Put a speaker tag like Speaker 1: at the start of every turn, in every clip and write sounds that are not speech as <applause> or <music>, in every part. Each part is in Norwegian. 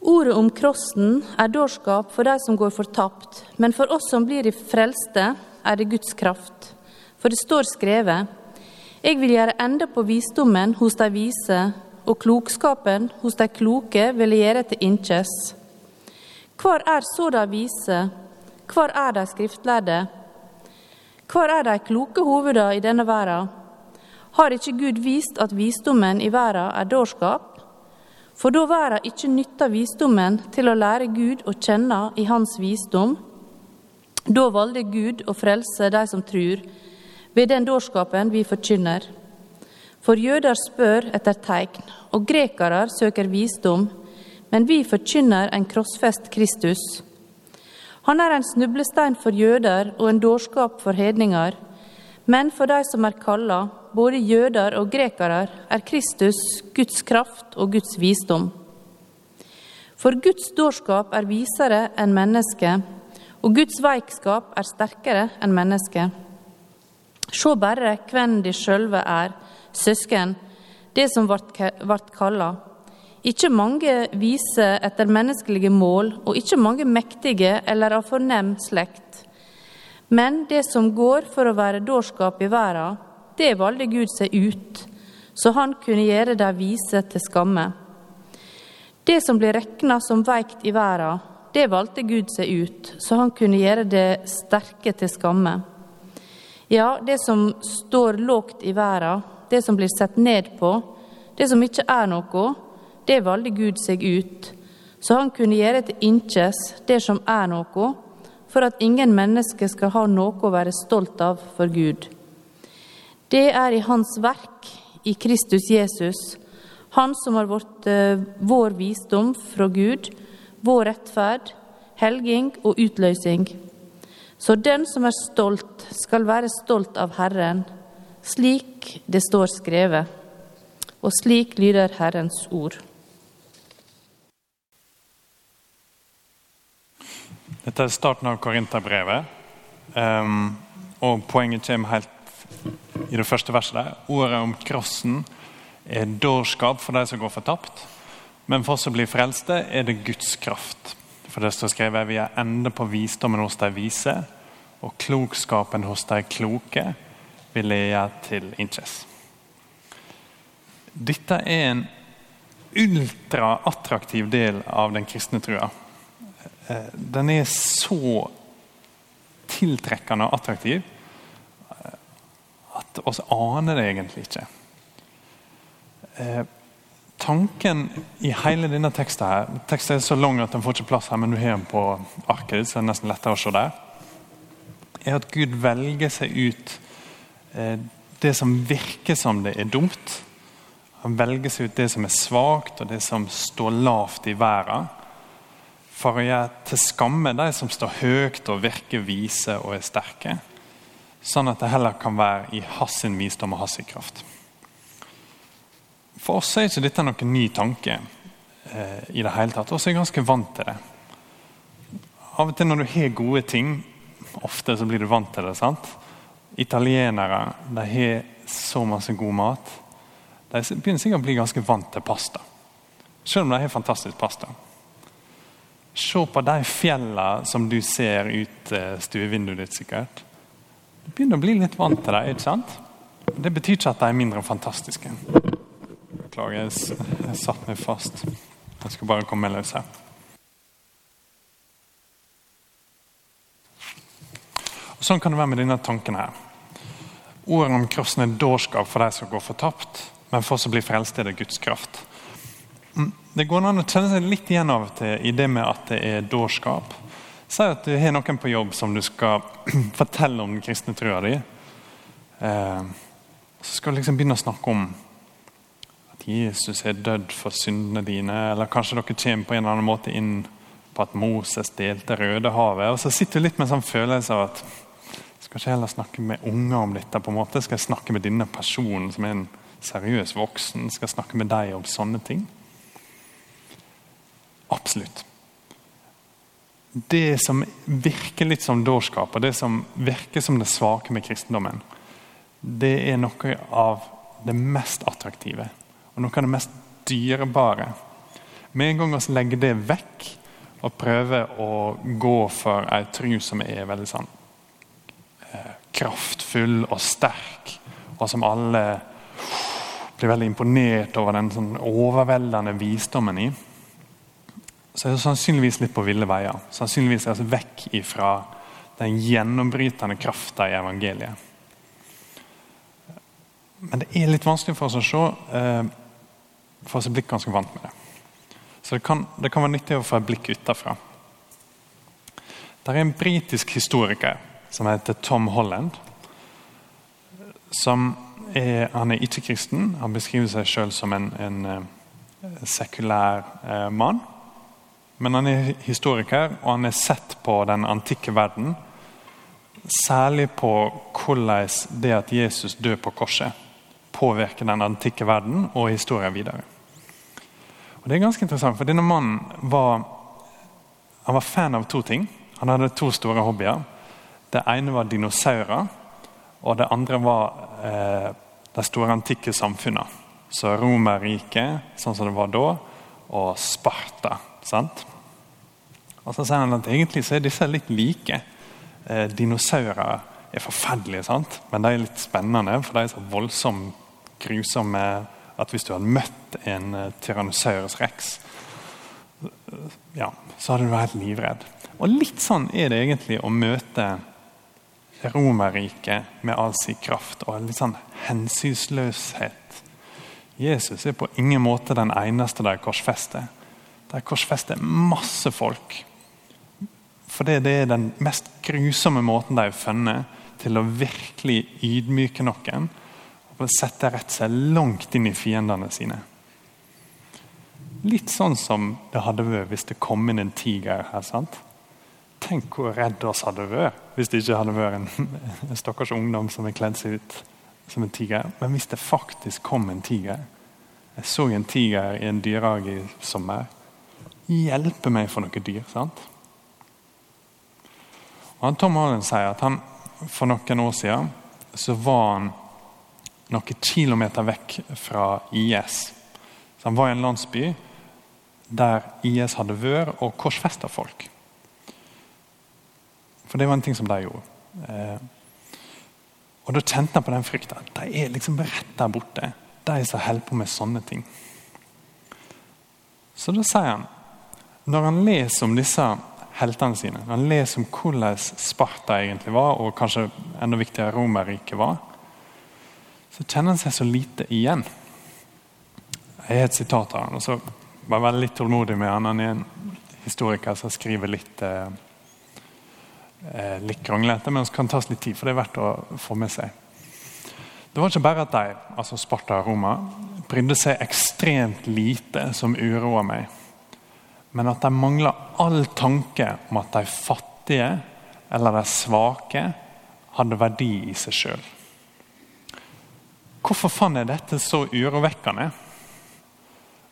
Speaker 1: Ordet om krossen er dårskap for de som går fortapt, men for oss som blir frelste, er det Guds kraft. For det står skrevet:" Jeg vil gjøre ende på visdommen hos de vise, og klokskapen hos de kloke vil jeg gjøre til innkjes. Hvor er så de vise? Hvor er de skriftlærde? Hvor er de kloke hovedene i denne verden? Har ikke Gud vist at visdommen i verden er dårskap? For da verden ikke nytter visdommen til å lære Gud å kjenne i Hans visdom, da valgte Gud å frelse de som tror, ved den dårskapen vi forkynner. For jøder spør etter tegn, og grekere søker visdom, men vi forkynner en krossfest Kristus. Han er en snublestein for jøder og en dårskap for hedninger, men for de som er kalla, både jøder og grekere, er Kristus Guds kraft og Guds visdom. For Guds dårskap er visere enn mennesket, og Guds veikskap er sterkere enn mennesket. Se bare hvem de sjølve er, søsken, det som vart kalla. Ikke mange vise etter menneskelige mål, og ikke mange mektige eller av fornem slekt. Men det som går for å være dårskap i verda, det valgte Gud seg ut, så han kunne gjøre de vise til skamme. Det som ble regna som veikt i verden, det valgte Gud seg ut, så han kunne gjøre det sterke til skamme. Ja, det som står lågt i verden, det som blir sett ned på, det som ikke er noe, det valgte Gud seg ut, så han kunne gjøre til inkjes det som er noe, for at ingen mennesker skal ha noe å være stolt av for Gud. Det er i Hans verk, i Kristus Jesus, Han som har vært uh, vår visdom fra Gud, vår rettferd, helging og utløsing. Så den som er stolt, skal være stolt av Herren, slik det står skrevet. Og slik lyder Herrens ord.
Speaker 2: Dette er starten av Korinterbrevet. Um, og poenget kommer helt i det første verset der. Ordet om krossen er dårskap for de som går fortapt. Men for oss som blir frelste, er det Guds kraft. For det står skrevet vi er ende på visdommen hos de vise, og klokskapen hos de kloke vil jeg til inches. Dette er en ultraattraktiv del av den kristne trua. Eh, den er så tiltrekkende og attraktiv at oss aner det egentlig ikke. Eh, tanken i hele denne teksten her, teksten er så lang at den får ikke plass her, men du har den på arket, så det er nesten lettere å se der, er at Gud velger seg ut det som virker som det er dumt. Han velger seg ut det som er svakt, og det som står lavt i verden for å gjøre til skamme de som står høyt og virker vise og er sterke, sånn at det heller kan være i hans visdom og hans kraft. For oss er ikke dette noen ny tanke eh, i det hele tatt. Vi er ganske vant til det. Av og til når du har gode ting, ofte så blir du vant til det. sant? Italienere de har så masse god mat. De begynner sikkert å bli ganske vant til pasta. Selv om de har fantastisk pasta. Se på de fjellene som du ser ut eh, stuevinduet ditt. sikkert. Du begynner å bli litt vant til dem. ikke sant? Det betyr ikke at de er mindre fantastiske. Beklager, jeg, satt meg fast. Jeg skal bare komme løs her. Og Sånn kan det være med denne tanken her. Ordet om krossen er dårskap for de som går fortapt, men for oss som blir frelst, er det Guds kraft. Mm, det går an å kjenne seg litt igjen av og til i det med at det er dårskap. Si at du har noen på jobb som du skal <clears throat> fortelle om den kristne trua di. Eh, så skal du liksom begynne å snakke om at Jesus er dødd for syndene dine. Eller kanskje dere kommer på en eller annen måte inn på at Moses delte Rødehavet. Og så sitter du litt med en sånn følelse av at skal ikke heller snakke med unger om dette. på en måte? Skal jeg snakke med denne personen som er en seriøs voksen? Skal jeg snakke med deg om sånne ting? Absolutt. Det som virker litt som dårskap, og det som virker som det svake med kristendommen, det er noe av det mest attraktive og noe av det mest dyrebare. Med en gang vi legger det vekk og prøver å gå for ei tru som er veldig sånn eh, kraftfull og sterk, og som alle blir veldig imponert over den sånn overveldende visdommen i, så er det sannsynligvis litt på ville veier. Sannsynligvis er det vekk ifra den gjennombrytende krafta i evangeliet. Men det er litt vanskelig for oss å se, eh, for oss er blitt ganske vant med det. Så det kan, det kan være nyttig å få et blikk utafra. Det er en britisk historiker som heter Tom Holland. Som er, han er ikke kristen. Han beskriver seg selv som en, en eh, sekulær eh, mann. Men han er historiker, og han er sett på den antikke verden. Særlig på hvordan det at Jesus dør på korset påvirker den antikke verden og historien videre. Og Det er ganske interessant, for denne mannen var, var fan av to ting. Han hadde to store hobbyer. Det ene var dinosaurer, og det andre var eh, de store antikke samfunnene. Så Romerriket, sånn som det var da, og Sparta. Sant? Og så sier han at egentlig så er disse litt like. Eh, dinosaurer er forferdelige, sant? men de er litt spennende, for de er så voldsomt grusomme at hvis du hadde møtt en uh, tyrannosaurus rex, ja, så hadde du vært livredd. Og Litt sånn er det egentlig å møte Romerriket med all sin kraft og litt sånn hensynsløshet. Jesus er på ingen måte den eneste de korsfester. De korsfester masse folk. For det er den mest grusomme måten de har funnet til å virkelig ydmyke noen og sette rett seg langt inn i fiendene sine. Litt sånn som det hadde vært hvis det kom inn en tiger her. sant? Tenk hvor redd oss hadde vært hvis det ikke hadde vært en, <laughs> en stakkars ungdom som er kledd seg ut som en tiger. Men hvis det faktisk kom en tiger Jeg så en tiger i en dyrehage i sommer. Hjelpe meg for noe dyr. sant? Og Tom Holland sier at han for noen år siden så var han noen kilometer vekk fra IS. Så han var i en landsby der IS hadde vært og korsfesta folk. For det var en ting som de gjorde. Eh, og Da kjente han på den frykta. De er liksom rett der borte, de som holder på med sånne ting. Så da sier han, når han leser om disse heltene sine, når han leser om hvordan Sparta egentlig var, og kanskje enda viktigere Romerriket var, så kjenner han seg så lite igjen. Jeg har et sitat av han, og så var veldig litt tålmodig med han. Han er en historiker som skriver litt eh, eh litt kronglete, men det kan tas litt tid, for det er verdt å få med seg. Det var ikke bare at de, altså Sparta og Roma, brydde seg ekstremt lite som uroa meg, men at de mangler all tanke om at de fattige eller de svake hadde verdi i seg sjøl. Hvorfor fant jeg dette så urovekkende?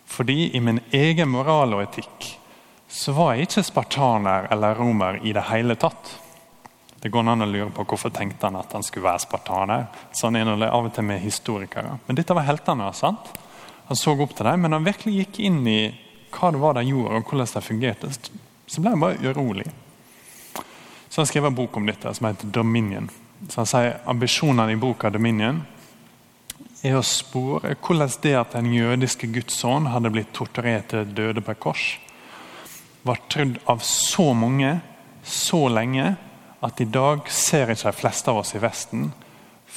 Speaker 2: Fordi i min egen moral og etikk så var jeg ikke spartaner eller romer i det hele tatt. Det går an å lure på hvorfor tenkte han at han skulle være spartaner. Sånn er det av og til med historikere. Men dette var heltene. sant? Han så opp til dem, men han virkelig gikk inn i hva det var de gjorde, og hvordan de fungerte. Så ble han bare urolig. Så han skrev en bok om dette som heter Dominion. Så han sier ambisjonene i boka Dominion er å spore hvordan det at den jødiske Guds hadde blitt torturert til døde på et kors, var trodd av så mange så lenge at i dag ser ikke de fleste av oss i Vesten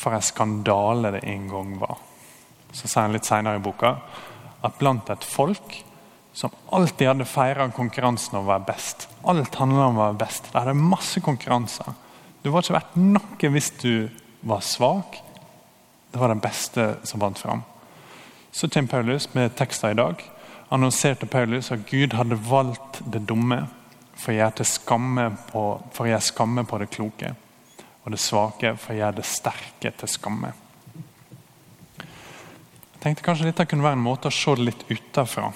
Speaker 2: for en skandale det en gang var. Så sier han litt senere i boka at blant et folk som alltid hadde feira konkurransen om å være best Alt handla om å være best. Det hadde masse konkurranser. Du var ikke verdt noe hvis du var svak det var den beste som vant fram. Så kommer Paulus med tekster i dag. Annonserte Paulus at Gud hadde valgt det dumme for å gjøre, skamme på, skamme på det kloke. Og det svake for å gjøre det sterke til skamme. Jeg tenkte kanskje dette kunne være en måte å se det litt utenfra.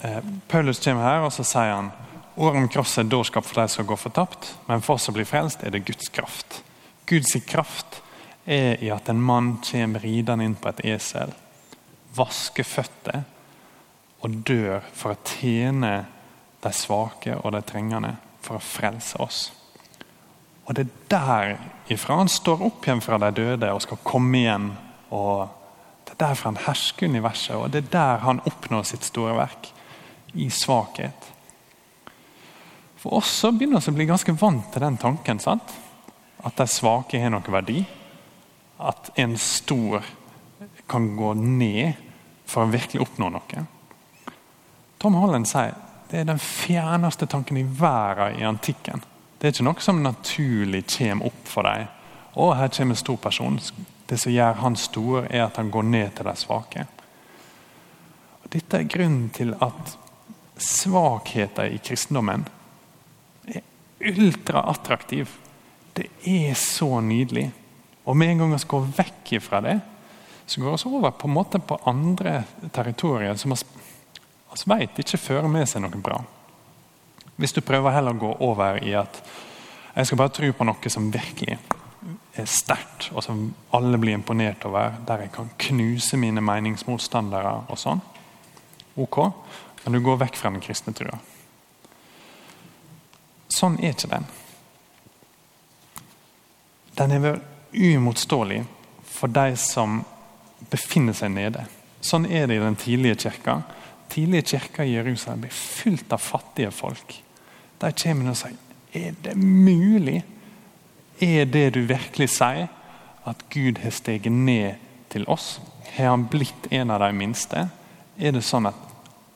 Speaker 2: Eh, Paulus kommer her og så sier han Ordet om er dårskap for de som går fortapt, men for oss som blir frelst, er det Guds kraft. Guds kraft er i at en mann kommer ridende inn på et esel, vasker føtter og dør for å tjene de svake og de trengende, for å frelse oss. Og Det er derifra han står opp igjen fra de døde og skal komme igjen. og Det er derfra han hersker universet, og det er der han oppnår sitt store verk. I svakhet. For oss så begynner vi å bli ganske vant til den tanken. sant? At de svake har noe verdi. At en stor kan gå ned for å virkelig oppnå noe. Tom Holland sier det er den fjerneste tanken i verden i antikken. Det er ikke noe som naturlig kommer opp for deg. Å, her kommer en stor person. Det som gjør han stor, er at han går ned til de svake. Og dette er grunnen til at svakheter i kristendommen er ultraattraktiv. Det er så nydelig. Og med en gang vi går vekk fra det, så går vi over på, på andre territorier som vi vet ikke fører med seg noe bra. Hvis du prøver heller å gå over i at jeg skal bare tro på noe som virkelig er sterkt, og som alle blir imponert over, der jeg kan knuse mine meningsmotstandere og sånn, ok, men du går vekk fra den kristne trua. Sånn er ikke den. Den er vel uimotståelig for de som befinner seg nede. Sånn er det i den tidlige kirka. Tidlige kirka i Jerusalem blir fylt av fattige folk. De kommer og sier Er det mulig? Er det du virkelig sier? At Gud har steget ned til oss? Har han blitt en av de minste? Er det sånn at,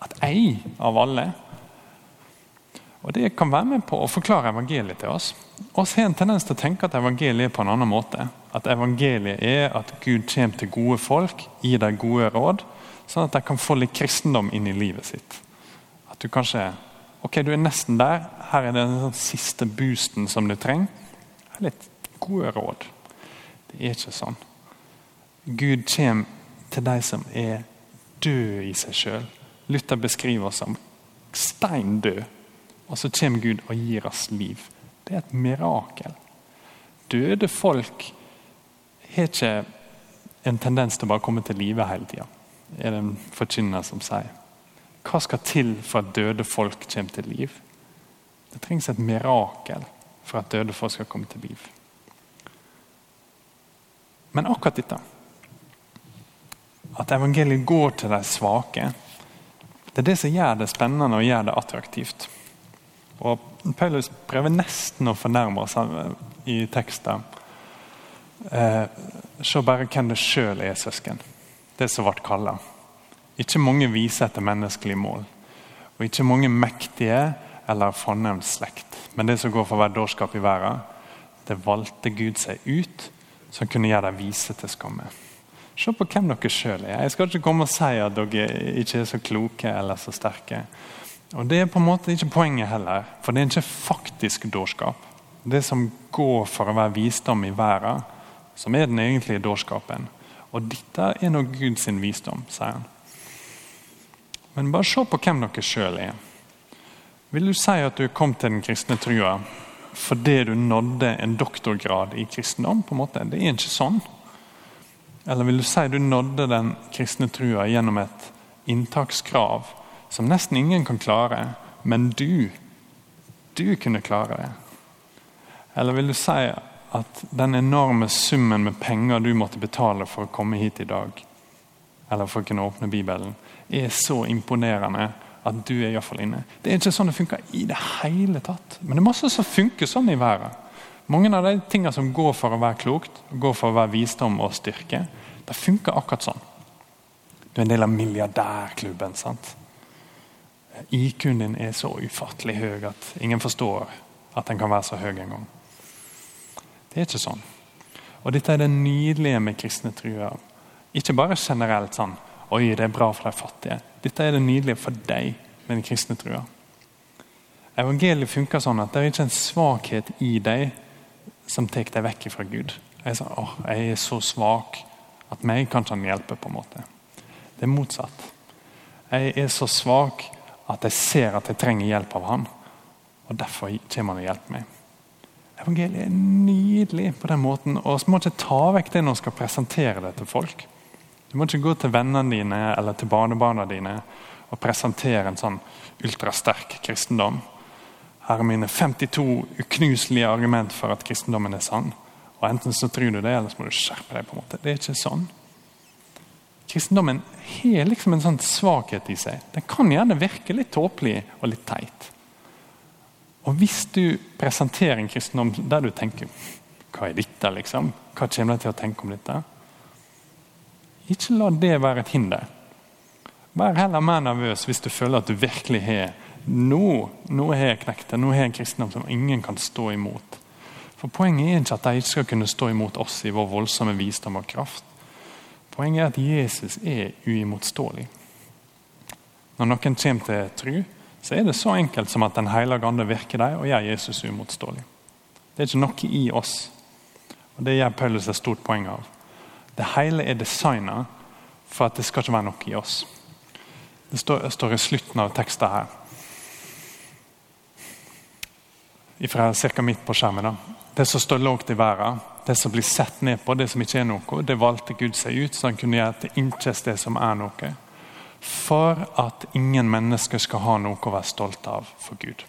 Speaker 2: at jeg av alle og Det kan være med på å forklare evangeliet til oss. Vi har en tendens til å tenke at evangeliet er på en annen måte. At evangeliet er at Gud kommer til gode folk, gir dem gode råd, sånn at de kan få litt kristendom inn i livet sitt. At du kanskje Ok, du er nesten der. Her er den sånn siste boosten som du trenger. Litt gode råd. Det er ikke sånn. Gud kommer til de som er døde i seg sjøl. Luther beskriver oss som stein død. Og så kommer Gud og gir oss liv. Det er et mirakel. Døde folk har ikke en tendens til å bare komme til live hele tida, er det en forkynner som sier. Hva skal til for at døde folk kommer til liv? Det trengs et mirakel for at døde folk skal komme til liv. Men akkurat dette, at evangeliet går til de svake, det er det som gjør det spennende og gjør det attraktivt. Og Paulus prøver nesten å fornærme oss i teksten. Eh, se bare hvem det sjøl er, søsken. Det som ble kalla. Ikke mange viser etter menneskelig mål. Og ikke mange mektige eller fornemt slekt. Men det som går for hver dårskap i verden, det valgte Gud seg ut, som kunne gjøre dem vise til skamme. Se på hvem dere sjøl er. Jeg skal ikke komme og si at dere ikke er så kloke eller så sterke. Og Det er på en måte ikke poenget heller, for det er ikke faktisk dårskap. Det som går for å være visdom i verden, som er den egentlige dårskapen. Og dette er nå Guds visdom, sier han. Men bare se på hvem dere sjøl er. Vil du si at du kom til den kristne trua fordi du nådde en doktorgrad i kristendom? på en måte? Det er ikke sånn. Eller vil du si du nådde den kristne trua gjennom et inntakskrav som nesten ingen kan klare, men du, du kunne klare det? Eller vil du si at den enorme summen med penger du måtte betale for å komme hit i dag, eller for å kunne åpne Bibelen, er så imponerende at du er iallfall inne. Det er ikke sånn det funker i det hele tatt. Men det er masse som funker sånn i verden. Mange av de tingene som går for å være klokt, går for å være visdom og styrke, det funker akkurat sånn. Du er en del av milliardærklubben. sant? IQ-en din er så ufattelig høy at ingen forstår at den kan være så høy en gang. Det er ikke sånn. Og Dette er det nydelige med kristne truer. Ikke bare generelt sånn Oi, det er bra for de fattige. Dette er det nydelige for deg med den kristne trua. Evangeliet funker sånn at det er ikke en svakhet i deg som tar deg vekk fra Gud. Jeg sånn, åh, jeg er så svak at meg kan han hjelpe. på en måte. Det er motsatt. Jeg er så svak at jeg ser at jeg trenger hjelp av han. Og Derfor kommer han og hjelper meg. Evangeliet er nydelig på den måten. og Vi må ikke ta vekk det når vi skal presentere det til folk. Du må ikke gå til vennene dine eller til barnebarna dine og presentere en sånn ultrasterk kristendom. Her er mine 52 uknuselige argument for at kristendommen er sann. Og Enten så tror du det, eller så må du skjerpe deg. på en måte. Det er ikke sånn. Kristendommen har liksom en sånn svakhet i seg. Den kan gjerne virke litt tåpelig og litt teit. Og Hvis du presenterer en kristendom der du tenker hva er dette, liksom? Hva kommer deg til å tenke om dette? Ikke la det være et hinder. Vær heller mer nervøs hvis du føler at du virkelig har nå, nå har jeg knekt det. Nå har jeg en kristendom som ingen kan stå imot. For Poenget er ikke at de ikke skal kunne stå imot oss i vår voldsomme visdom og kraft. Poenget er at Jesus er uimotståelig. Når noen kommer til tro, så er det så enkelt som at Den hellige ande virker dem og gjør Jesus uimotståelig. Det er ikke noe i oss. Og Det gjør Paulus et stort poeng av. Det hele er designa for at det skal ikke være noe i oss. Det står, står i slutten av teksten her. Fra ca. midt på skjermen. da. Det som står lågt i verden, det som blir sett ned på, det som ikke er noe, det valgte Gud seg ut, så han kunne gjøre til intet det som er noe. For at ingen mennesker skal ha noe å være stolt av for Gud.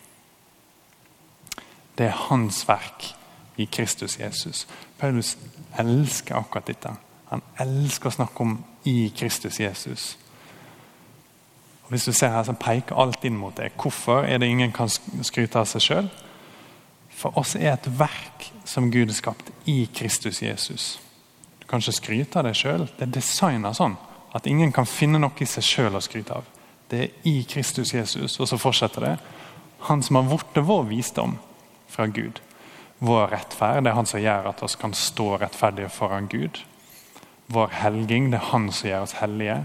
Speaker 2: Det er hans verk i Kristus Jesus. Paulus elsker akkurat dette. Han elsker å snakke om i Kristus Jesus. Og hvis du ser her, så peker alt inn mot det. Hvorfor er det ingen kan skryte av seg sjøl? For oss er et verk som Gud har skapt i Kristus Jesus. Du kan ikke skryte av deg sjøl. Det er designa sånn at ingen kan finne noe i seg sjøl å skryte av. Det er i Kristus Jesus. Og så fortsetter det. Han som har blitt vår visdom fra Gud. Vår rettferd det er han som gjør at oss kan stå rettferdige foran Gud. Vår helging det er han som gjør oss hellige.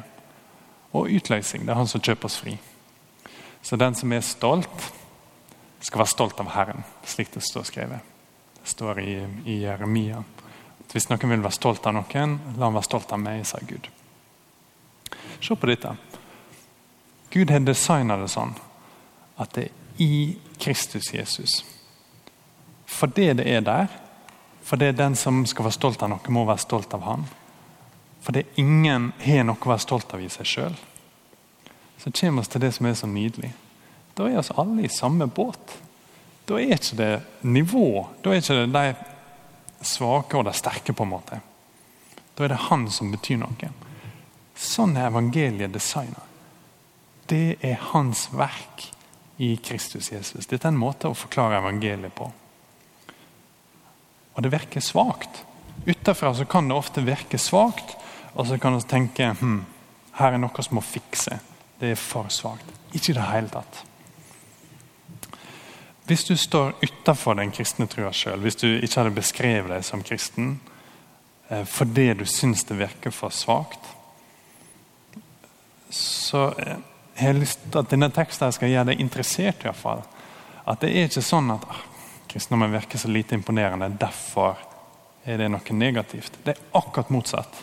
Speaker 2: Og utløsning det er han som kjøper oss fri. Så den som er stolt, skal være stolt av Herren, slik det står skrevet. Det står i, i Jeremia. At hvis noen vil være stolt av noen, la han være stolt av meg, sa Gud. Se på dette. Gud har designa det sånn at det er i Kristus Jesus. Fordi det det er der, fordi den som skal være stolt av noe, må være stolt av han. Fordi ingen har noe å være stolt av i seg sjøl. Så kommer vi til det som er så nydelig. Da er oss alle i samme båt. Da er ikke det nivå. Da er ikke det de svake og de sterke, på en måte. Da er det han som betyr noe. Sånn er evangeliet designa. Det er hans verk i Kristus Jesus. Dette er en måte å forklare evangeliet på. Og det virker svakt. Utenfra kan det ofte virke svakt, og så kan vi tenke hm, her er noe som må fikse. Det er for svakt. Ikke i det hele tatt. Hvis du står utenfor den kristne trua sjøl, hvis du ikke hadde beskrevet deg som kristen eh, fordi du syns det virker for svakt, så eh, jeg har lyst til at denne teksten skal gjøre deg interessert. i hvert fall. At det er ikke sånn at ah, kristendommen virker så lite imponerende, derfor er det noe negativt. Det er akkurat motsatt.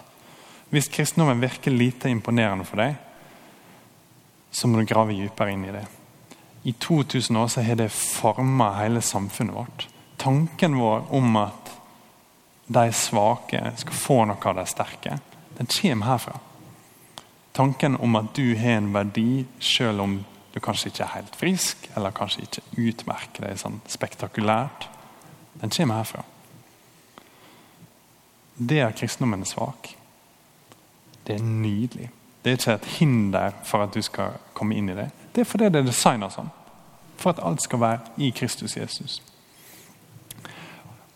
Speaker 2: Hvis kristendommen virker lite imponerende for deg, så må du grave dypere inn i det. I 2000 år så har det forma hele samfunnet vårt. Tanken vår om at de svake skal få noe av de sterke, den kommer herfra. Tanken om at du har en verdi selv om du kanskje ikke er helt frisk, eller kanskje ikke utmerker deg sånn spektakulært, den kommer herfra. Det er kristendommen svak. Det er nydelig. Det er ikke et hinder for at du skal komme inn i det. Det er fordi det er designa sånn. For at alt skal være i Kristus Jesus.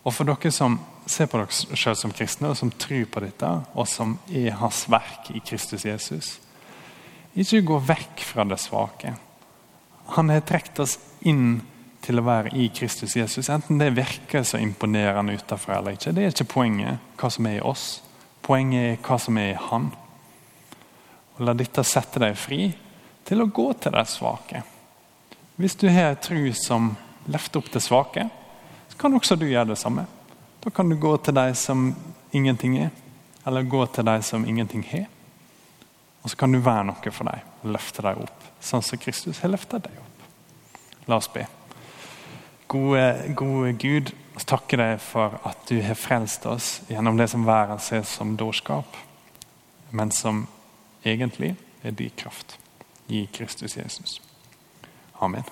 Speaker 2: Og for dere som ser på dere selv som kristne, og som tror på dette, og som er hans verk i Kristus Jesus, ikke gå vekk fra det svake. Han har trukket oss inn til å være i Kristus Jesus. Enten det virker så imponerende utenfor eller ikke. Det er ikke poenget hva som er i oss. Poenget er hva som er i Han. Og La dette sette deg fri til å gå til de svake. Hvis du har en tro som løfter opp det svake, så kan også du gjøre det samme. Da kan du gå til de som ingenting er, eller gå til de som ingenting har. Og så kan du være noe for dem og løfte dem opp, sånn som Kristus har løftet deg opp. La oss be. Gode, gode Gud, vi takker deg for at du har frelst oss gjennom det som verden ser som dårskap, men som egentlig er din kraft. i Kristus Jesus. Amen.